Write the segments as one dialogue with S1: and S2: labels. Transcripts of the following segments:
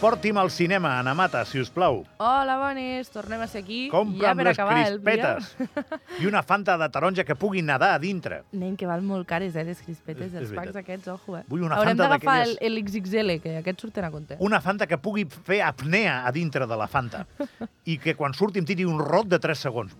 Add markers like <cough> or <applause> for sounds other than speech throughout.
S1: Porti'm al cinema, Ana Mata, si us plau.
S2: Hola, bones, tornem a ser aquí.
S1: Compra'm
S2: ja per
S1: les
S2: acabar
S1: crispetes. I una fanta de taronja que pugui nedar a dintre.
S2: Nen, que val molt cares, eh, les crispetes, els packs aquests, ojo, eh.
S1: Vull una
S2: Haurem
S1: Fanta
S2: d'agafar el,
S1: d'aquelles-
S2: el XXL, que aquests surten a compte.
S1: Una fanta que pugui fer apnea a dintre de la fanta. <laughs> I que quan surti em tiri un rot de 3 segons.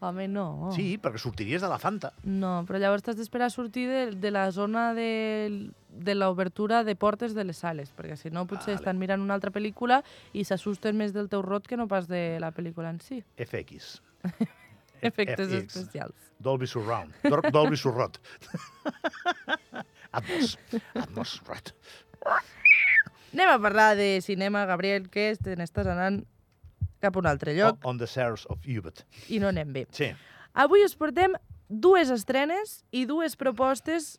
S2: Home, no.
S1: Sí, perquè sortiries de la fanta.
S2: No, però llavors t'has d'esperar a sortir de, de la zona de, de l'obertura de portes de les sales, perquè si no potser
S1: Vale.
S2: estan mirant una altra pel·lícula i s'assusten més del teu rot que no pas de la pel·lícula en si.
S1: FX. <laughs>
S2: Efectes
S1: FX.
S2: especials.
S1: Dolby Surround. Dol- Dolby Surrot. <laughs> Atmos. Atmos. Right.
S2: Anem a parlar de cinema, Gabriel, que te n'estàs anant cap a un altre lloc
S1: On the Stairs of Hubert.
S2: i no anem bé.
S1: Sí.
S2: Avui us portem dues estrenes i dues propostes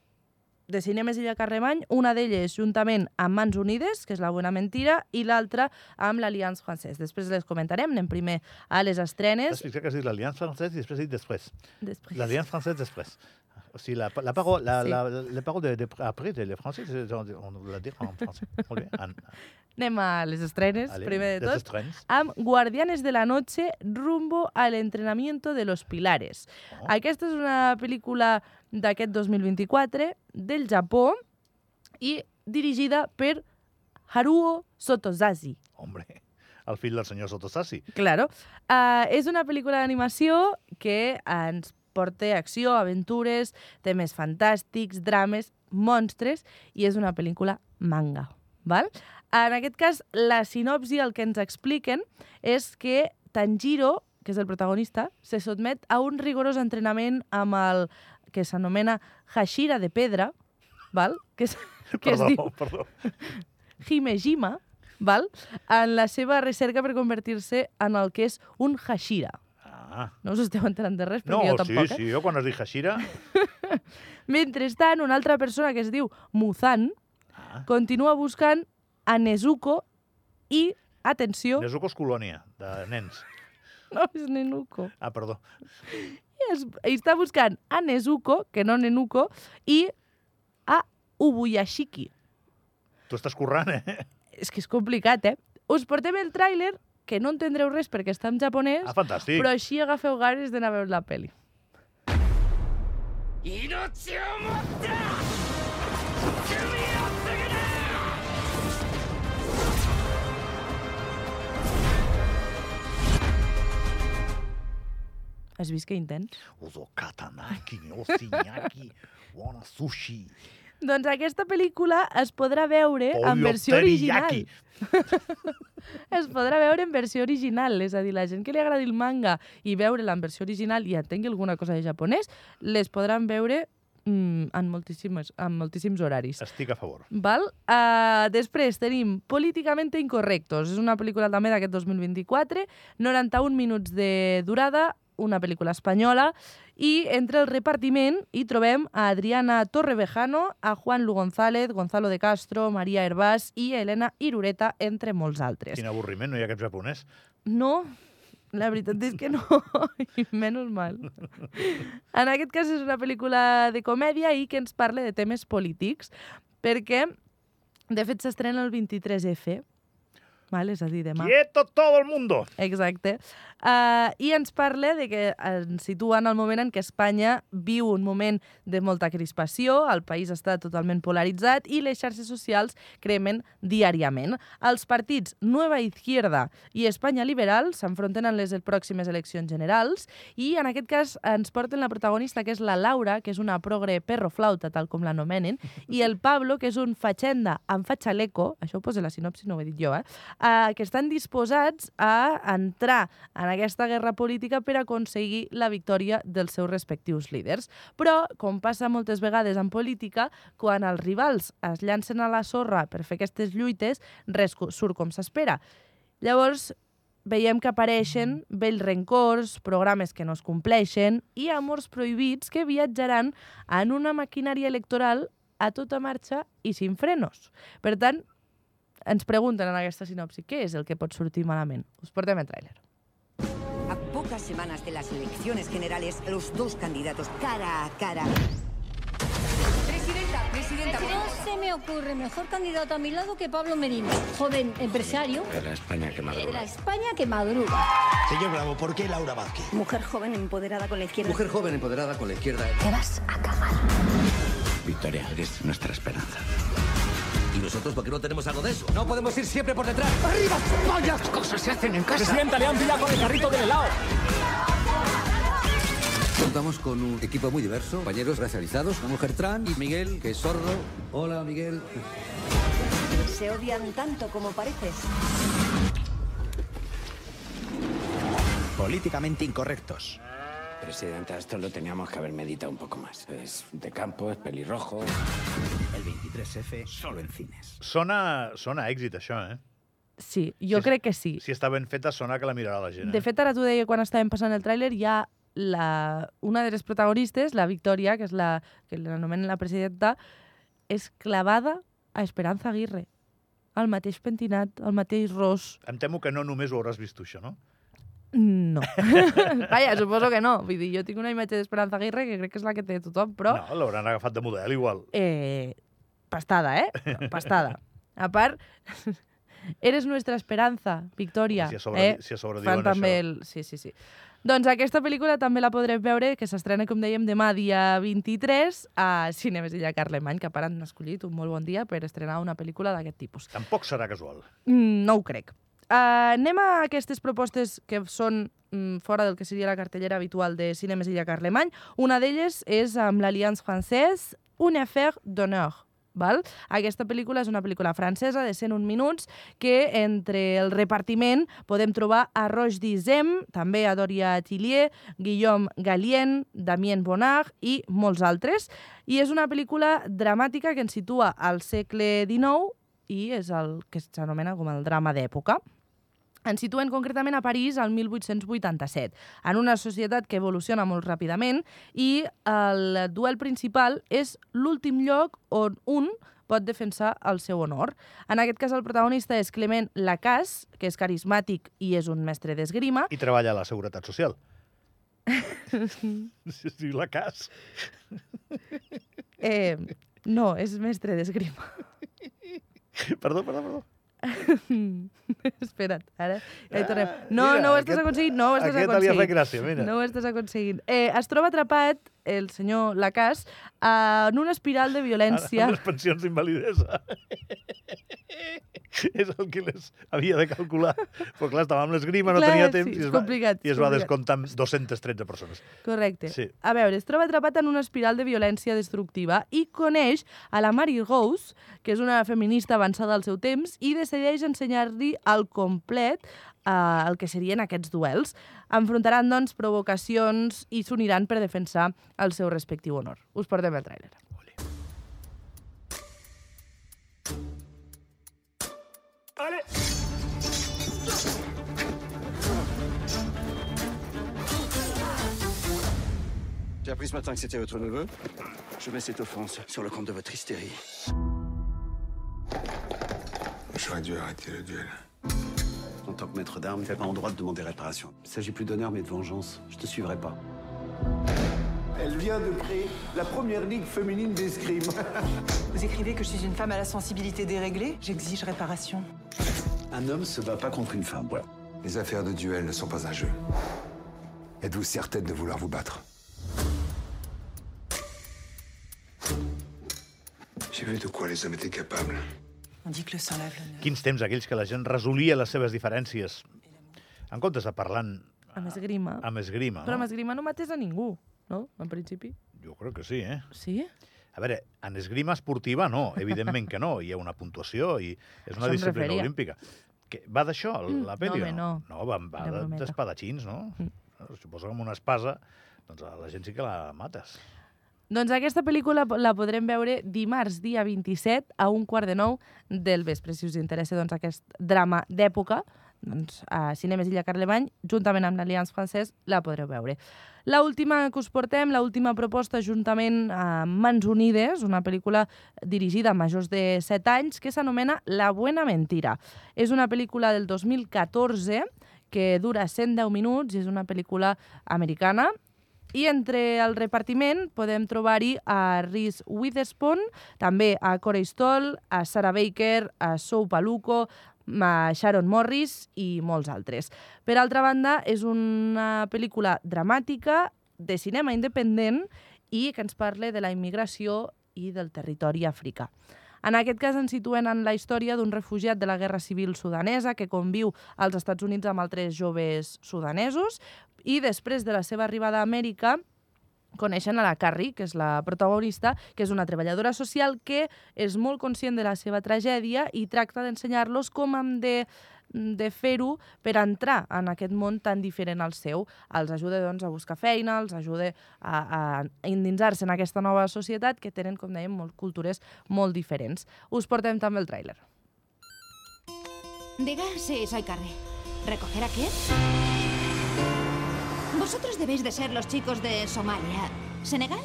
S2: de Cinemes Illa Carremany, una d'elles juntament amb Mans Unides, que és La Buena Mentira, i l'altra amb l'Alliance Francès. Després les comentarem, anem primer a les estrenes.
S1: Has fixat que has dit l'Alliance Française i després has dit després.
S2: Després...
S1: L'Alliance Française després. O sigui, la, la parole, la,
S2: Sí.
S1: la, la parole de, de, après de les français, on, la dit en français. Molt bé. En, <laughs>
S2: Anem a les estrenes,
S1: allez,
S2: primer de tot.
S1: estrenes.
S2: amb Guardianes de la Noche rumbo al entrenamiento de los pilares.
S1: Oh.
S2: Aquesta és una pel·lícula d'aquest 2024 del Japó i dirigida per Haruo Sotozasi.
S1: Hombre, el fill del senyor Sotosassi.
S2: Claro. Uh, és una pel·lícula d'animació que ens porta acció, aventures, temes fantàstics, drames, monstres, i és una pel·lícula manga. Val? En aquest cas, la sinopsi, el que ens expliquen, és que Tanjiro, que és el protagonista, se sotmet a un rigorós entrenament amb el que s'anomena Hashira de pedra, val? que, és, <laughs> que es
S1: Perdó,
S2: diu
S1: perdó. <laughs>
S2: Himejima, val? en la seva recerca per convertir-se en el que és un Hashira.
S1: Ah.
S2: No us esteu enterant de res,
S1: No,
S2: perquè jo
S1: sí,
S2: tampoc, eh?
S1: sí, jo quan has dit Hashira... <laughs>
S2: Mentrestant, una altra persona que es diu Muzan
S1: Ah.
S2: continua buscant a Nezuko i, atenció,
S1: Nezuko és colònia, de nens. <laughs>
S2: no és Nenuko,
S1: Ah, perdó.
S2: i, es, i està buscant a Nezuko, que no Nenuko, i a Ubuyashiki.
S1: Tu estàs currant, eh?
S2: És que és complicat, eh? Us portem el tràiler, que no entendreu res perquè està en japonès,
S1: ah, fantàstic.
S2: però així agafeu ganes d'anar a veure la pel·li. Has vist que intens?
S1: Uso katanaki, o wana sushi.
S2: Doncs aquesta pel·lícula es podrà veure en
S1: pollo
S2: versió original. <laughs> Es podrà veure en versió original, és a dir, la gent que li agradi el manga i veure-la en versió original i entengui alguna cosa de japonès, les podran veure mm, en, moltíssimes, en moltíssims horaris.
S1: Estic a favor.
S2: Val? Uh, després tenim Políticament Incorrectos. És una pel·lícula també d'aquest 2024, 91 minuts de durada, una pel·lícula espanyola, i entre el repartiment hi trobem a Adriana Torrevejano, a Juan Lu González, Gonzalo de Castro, Maria Hervás i Elena Irureta, entre molts altres.
S1: Quin avorriment, no hi ha cap japonès.
S2: No, la veritat és que no, <laughs> i menys mal. En aquest cas és una pel·lícula de comèdia i que ens parla de temes polítics, perquè, de fet, s'estrena el 23F, val? és a dir, demà.
S1: Quieto todo el mundo!
S2: Exacte. Uh, I ens parla de que ens situa en el moment en què Espanya viu un moment de molta crispació, el país està totalment polaritzat i les xarxes socials cremen diàriament. Els partits Nueva Izquierda i Espanya Liberal s'enfronten en les pròximes eleccions generals i en aquest cas ens porten la protagonista que és la Laura, que és una progre perroflauta, tal com l'anomenen, i el Pablo, que és un fatxenda amb fatxaleco, això ho posa la sinopsi, no ho he dit jo, eh? Eh, que estan disposats a entrar en aquesta guerra política per aconseguir la victòria dels seus respectius líders. Però, com passa moltes vegades en política, quan els rivals es llancen a la sorra per fer aquestes lluites, res surt com s'espera. Llavors, veiem que apareixen vells rencors, programes que no es compleixen i amors prohibits que viatjaran en una maquinària electoral a tota marxa i sin frenos. Per tant, ens pregunten en aquesta sinopsi què és el que pot sortir malament. Us portem el tràiler.
S3: A pocas semanas de las elecciones generales, los dos candidatos cara a cara. Presidenta, presidenta.
S4: No se me ocurre mejor candidato a mi lado que Pablo Merino, joven empresario
S5: De la España que
S4: de la
S5: madruga.
S4: España que madruga.
S6: Señor Bravo, ¿por qué Laura Vázquez?
S3: Mujer joven empoderada con la izquierda.
S5: Mujer joven empoderada con la izquierda.
S4: Te vas a cagar.
S5: Victoria, eres nuestra esperanza.
S6: ¿Y nosotros por qué no tenemos algo de eso? No podemos ir siempre por detrás.
S7: Presidenta, le han pillado con el carrito del helado.
S5: Contamos con un equipo muy diverso, compañeros racializados, una mujer trans y Miguel, que es sordo. Hola, Miguel.
S3: Se odian tanto como pareces.
S6: Políticamente incorrectos.
S8: Presidenta, esto lo teníamos que haber meditado un poco más. Es de campo, es pelirrojo.
S6: El 23F solo en cines.
S1: Sona, sona èxit, això, eh?
S2: Sí, jo
S1: Sí,
S2: crec que sí.
S1: Si està ben feta, sona que la mirarà la gent.
S2: De
S1: eh?
S2: fet, ara t'ho deia quan estàvem passant el tràiler, hi ha la, una de les protagonistes, la Victòria, que és la que l'anomenen la presidenta, és clavada a Esperanza Aguirre. El mateix pentinat, el mateix ros.
S1: Em temo que no només ho hauràs vist tu, això, no?
S2: No. <laughs> Vaja, suposo que no. Vull dir, jo tinc una imatge d'Esperanza Aguirre que crec que és la que té tothom, però...
S1: No, l'hauran agafat de model, igual.
S2: Eh, pastada, eh? <laughs> Pastada. A part, <laughs> eres nuestra esperanza, Victòria.
S1: Si a sobre-
S2: eh?
S1: si a sobre
S2: Fan
S1: diuen
S2: també
S1: això.
S2: el... Sí, sí, sí. Doncs aquesta pel·lícula també la podrem veure, que s'estrena, com dèiem, demà dia 23 a Cinemes Illa Carlemany, que a part han escollit un molt bon dia per estrenar una pel·lícula d'aquest tipus.
S1: Tampoc serà casual.
S2: Mm, no ho crec. Uh, anem a aquestes propostes que són mm, fora del que seria la cartellera habitual de Cinemes Illa Carlemany. Una d'elles és amb l'Alliance Française, Une affaire d'honneur. Val? Aquesta pel·lícula és una pel·lícula francesa de 101 minuts que entre el repartiment podem trobar a Roche Dizem, també a Doria Tillier, Guillaume Galien, Damien Bonnard i molts altres. I és una pel·lícula dramàtica que ens situa al segle XIX i és el que s'anomena com el drama d'època. Ens situen concretament a París al 1887, en una societat que evoluciona molt ràpidament i el duel principal és l'últim lloc on un pot defensar el seu honor. En aquest cas, el protagonista és Clement Lacasse, que és carismàtic i és un mestre d'esgrima.
S1: I treballa a la Seguretat Social. Si es diu la CAS.
S2: Eh, no, és mestre d'esgrima.
S1: Perdó, perdó, perdó. <laughs>
S2: Espera't, ara ja hi tornem. No,
S1: Ah, mira,
S2: no ho estàs
S1: aquest-
S2: aconseguint, no ho estàs
S1: aquest li ha
S2: aconseguint.
S1: fet gràcia, mira.
S2: No ho estàs aconseguint. Eh, es troba atrapat, el senyor eh, en una espiral de violència.
S1: Amb les pensions d'invalidesa. <laughs> és el que les havia de calcular. Però clar, estava amb l'esgrima, no
S2: Clar,
S1: tenia
S2: sí,
S1: temps
S2: és
S1: i es va,
S2: complicat,
S1: i es va descomptar amb 213 persones.
S2: Correcte.
S1: Sí.
S2: A veure, es troba atrapat en una espiral de violència destructiva i coneix a la Mary Rose, que és una feminista avançada al seu temps, i decideix ensenyar-li al complet eh, el que serien aquests duels. Enfrontaran, doncs, provocacions i s'uniran per defensar el seu respectiu honor. Us portem el tràiler.
S8: J'ai appris ce matin que c'était votre neveu. Je mets cette offense sur le compte de votre hystérie.
S9: J'aurais dû arrêter le duel.
S8: En tant que maître d'armes, tu n'es pas en droit de demander réparation. Il s'agit plus d'honneur mais de vengeance. Je te suivrai pas.
S10: Elle vient de créer la première ligue féminine d'escrime. <laughs>
S11: Vous écrivez que je suis une femme à la sensibilité déréglée? J'exige réparation.
S8: Un homme se bat pas contre une femme. Voilà.
S9: Les affaires de duel ne sont pas un jeu. Êtes-vous certaine de vouloir vous battre? J'ai vu de quoi les hommes étaient capables.
S1: Quins temps aquells que la gent resolia les seves diferències en comptes de parlant
S2: Amb esgrima.
S1: amb esgrima.
S2: Però amb
S1: No?
S2: esgrima no mates a ningú, no? En principi.
S1: Jo crec que sí, eh?
S2: Sí?
S1: A veure, en esgrima esportiva no, evidentment que no. Hi ha una puntuació i és una
S2: Això
S1: disciplina olímpica. Que va d'això,
S2: Mm,
S1: la pel·li?
S2: no, no.
S1: No, va, va d'espadatxins, no?
S2: Mm.
S1: Suposo que amb una espasa, doncs a la gent sí que la mates.
S2: Doncs aquesta pel·lícula la podrem veure dimarts, dia 27, a un quart de nou del vespre. Si us interessa doncs, aquest drama d'època, doncs, a Cinemes Illa Carlemany, juntament amb l'Allianz Francès, la podreu veure. La última que us portem, la última proposta, juntament amb Mans Unides, una pel·lícula dirigida a majors de 7 anys, que s'anomena La buena mentira. És una pel·lícula del 2014 que dura 110 minuts i és una pel·lícula americana i entre el repartiment podem trobar-hi a Reese Witherspoon, també a Corey Stoll, a Sarah Baker, a Sou Paluco, a Sharon Morris i molts altres. Per altra banda, és una pel·lícula dramàtica de cinema independent i que ens parla de la immigració i del territori africà. En aquest cas ens situen en la història d'un refugiat de la Guerra Civil sudanesa que conviu als Estats Units amb altres joves sudanesos i després de la seva arribada a Amèrica coneixen a la Carrie, que és la protagonista, que és una treballadora social que és molt conscient de la seva tragèdia i tracta d'ensenyar-los com hem de de fer-ho per entrar en aquest món tan diferent al seu. Els ajuda doncs, a buscar feina, els ajuda a, a endinsar-se en aquesta nova societat que tenen, com dèiem, molt, cultures molt diferents. Us portem també el tràiler.
S12: Diga, sí, soy Carrie. ¿Recoger a qué? Vosotros debéis de ser los chicos de Somalia. ¿Senegal?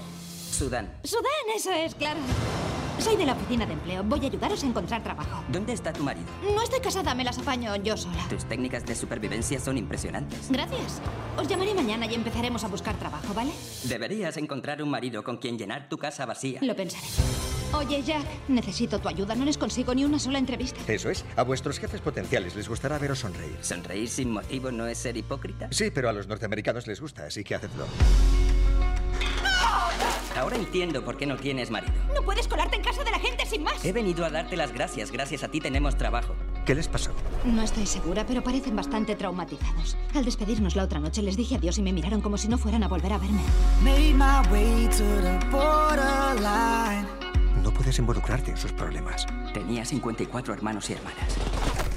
S13: Sudán.
S12: Sudán, eso es, claro. Soy de la oficina de empleo. Voy a ayudaros a encontrar trabajo.
S13: ¿Dónde está tu marido?
S12: No estoy casada, me las apaño yo sola.
S13: Tus técnicas de supervivencia son impresionantes.
S12: Gracias. Os llamaré mañana y empezaremos a buscar trabajo, ¿vale?
S13: Deberías encontrar un marido con quien llenar tu casa vacía.
S12: Lo pensaré. Oye, Jack, necesito tu ayuda. No les consigo ni una sola entrevista.
S14: Eso es. A vuestros jefes potenciales les gustará veros sonreír.
S13: ¿Sonreír sin motivo no es ser hipócrita?
S14: Sí, pero a los norteamericanos les gusta, así que hacedlo.
S13: Ahora entiendo por qué no tienes marido.
S12: No puedes colarte en casa de la gente sin más.
S13: He venido a darte las gracias. Gracias a ti tenemos trabajo.
S14: ¿Qué les pasó?
S12: No estoy segura, pero parecen bastante traumatizados. Al despedirnos la otra noche les dije adiós y me miraron como si no fueran a volver a verme.
S14: No puedes involucrarte en sus problemas.
S13: Tenía 54 hermanos y hermanas.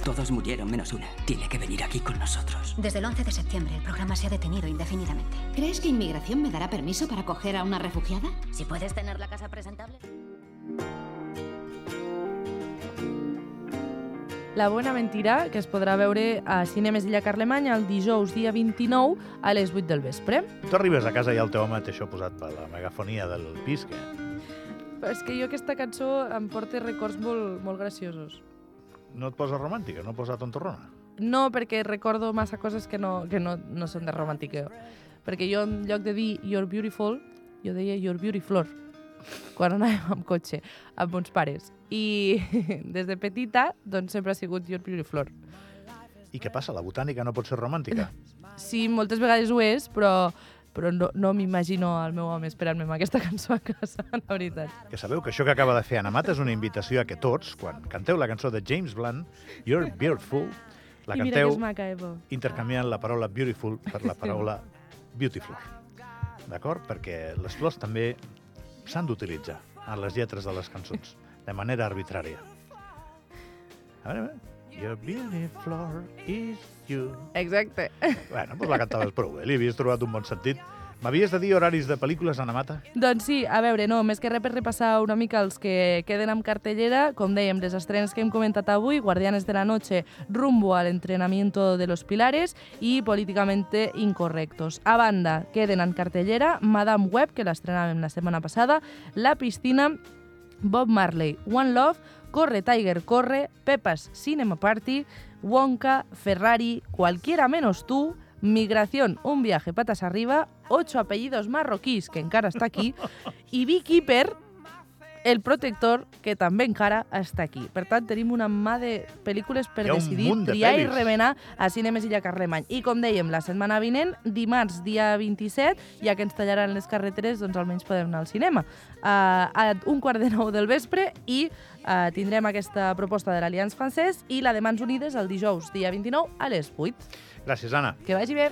S13: Todos murieron menos una. Tiene que venir aquí con nosotros.
S12: Desde el 11 de septiembre el programa se ha detenido indefinidamente. ¿Crees que inmigración me dará permiso para coger a una refugiada?
S4: Si puedes tener la casa presentable.
S2: La bona mentira, que es podrà veure a Cinemes Illa Carlemany el dijous dia 29 a les 8 del vespre.
S1: Tu arribes a casa i el teu home té això posat per la megafonia del pis, que...
S2: Però és que jo aquesta cançó em porta records molt, molt graciosos.
S1: No et posa romàntica, no posa tontorrona.
S2: No, perquè recordo massa coses que no, que no, no són de romàntica. Perquè jo, en lloc de dir You're beautiful, jo deia You're beautiful quan anàvem amb cotxe amb uns pares. I <laughs> des de petita, doncs sempre ha sigut You're beautiful.
S1: I què passa? La botànica no pot ser romàntica?
S2: Sí, moltes vegades ho és, però, però no, no m'imagino el meu home esperant-me amb aquesta <laughs> cançó a casa, la veritat.
S1: Que sabeu que això que acaba de fer Anna Mata és una invitació a que tots, quan canteu la cançó de James Blunt, You're Beautiful, la
S2: I
S1: canteu
S2: maca, Evo.
S1: intercanviant la paraula beautiful per la paraula beautiful. D'acord? Perquè les flors també s'han d'utilitzar en les lletres de les cançons, de manera arbitrària. A veure, a veure. Your beautiful is you.
S2: Exacte.
S1: Bueno, doncs la cantaves prou bé. Li havies trobat un bon sentit. M'havies de dir horaris de pel·lícules, Anna Mata?
S2: Doncs sí, a veure, no, més que res per repassar una mica els que queden amb cartellera, com dèiem, les estrenes que hem comentat avui, Guardianes de la Noche, Rumbo al entrenamiento de los pilares i Políticamente incorrectos. A banda, queden en cartellera Madame Web, que l'estrenàvem la setmana passada, La piscina, Bob Marley, One Love, Corre Tiger Corre, Pepas Cinema Party, Wonka, Ferrari, Cualquiera menos tú, Migración, un viaje patas arriba, ocho apellidos marroquís, que encara està aquí, i Beekeeper, el protector, que també encara està aquí. Per tant, tenim una mà de pel·lícules per decidir,
S1: de
S2: triar i
S1: pel·lis.
S2: remenar a Cinemes Illa Carlemany. I com dèiem, la setmana vinent, dimarts, dia 27, ja que ens tallaran les carreteres, doncs almenys podem anar al cinema. Uh, a un quart de nou del vespre i uh, tindrem aquesta proposta de l'Allianz Francès i la de Mans Unides el dijous, dia 29, a les 8.
S1: Gràcies, Anna.
S2: Que vagi bé.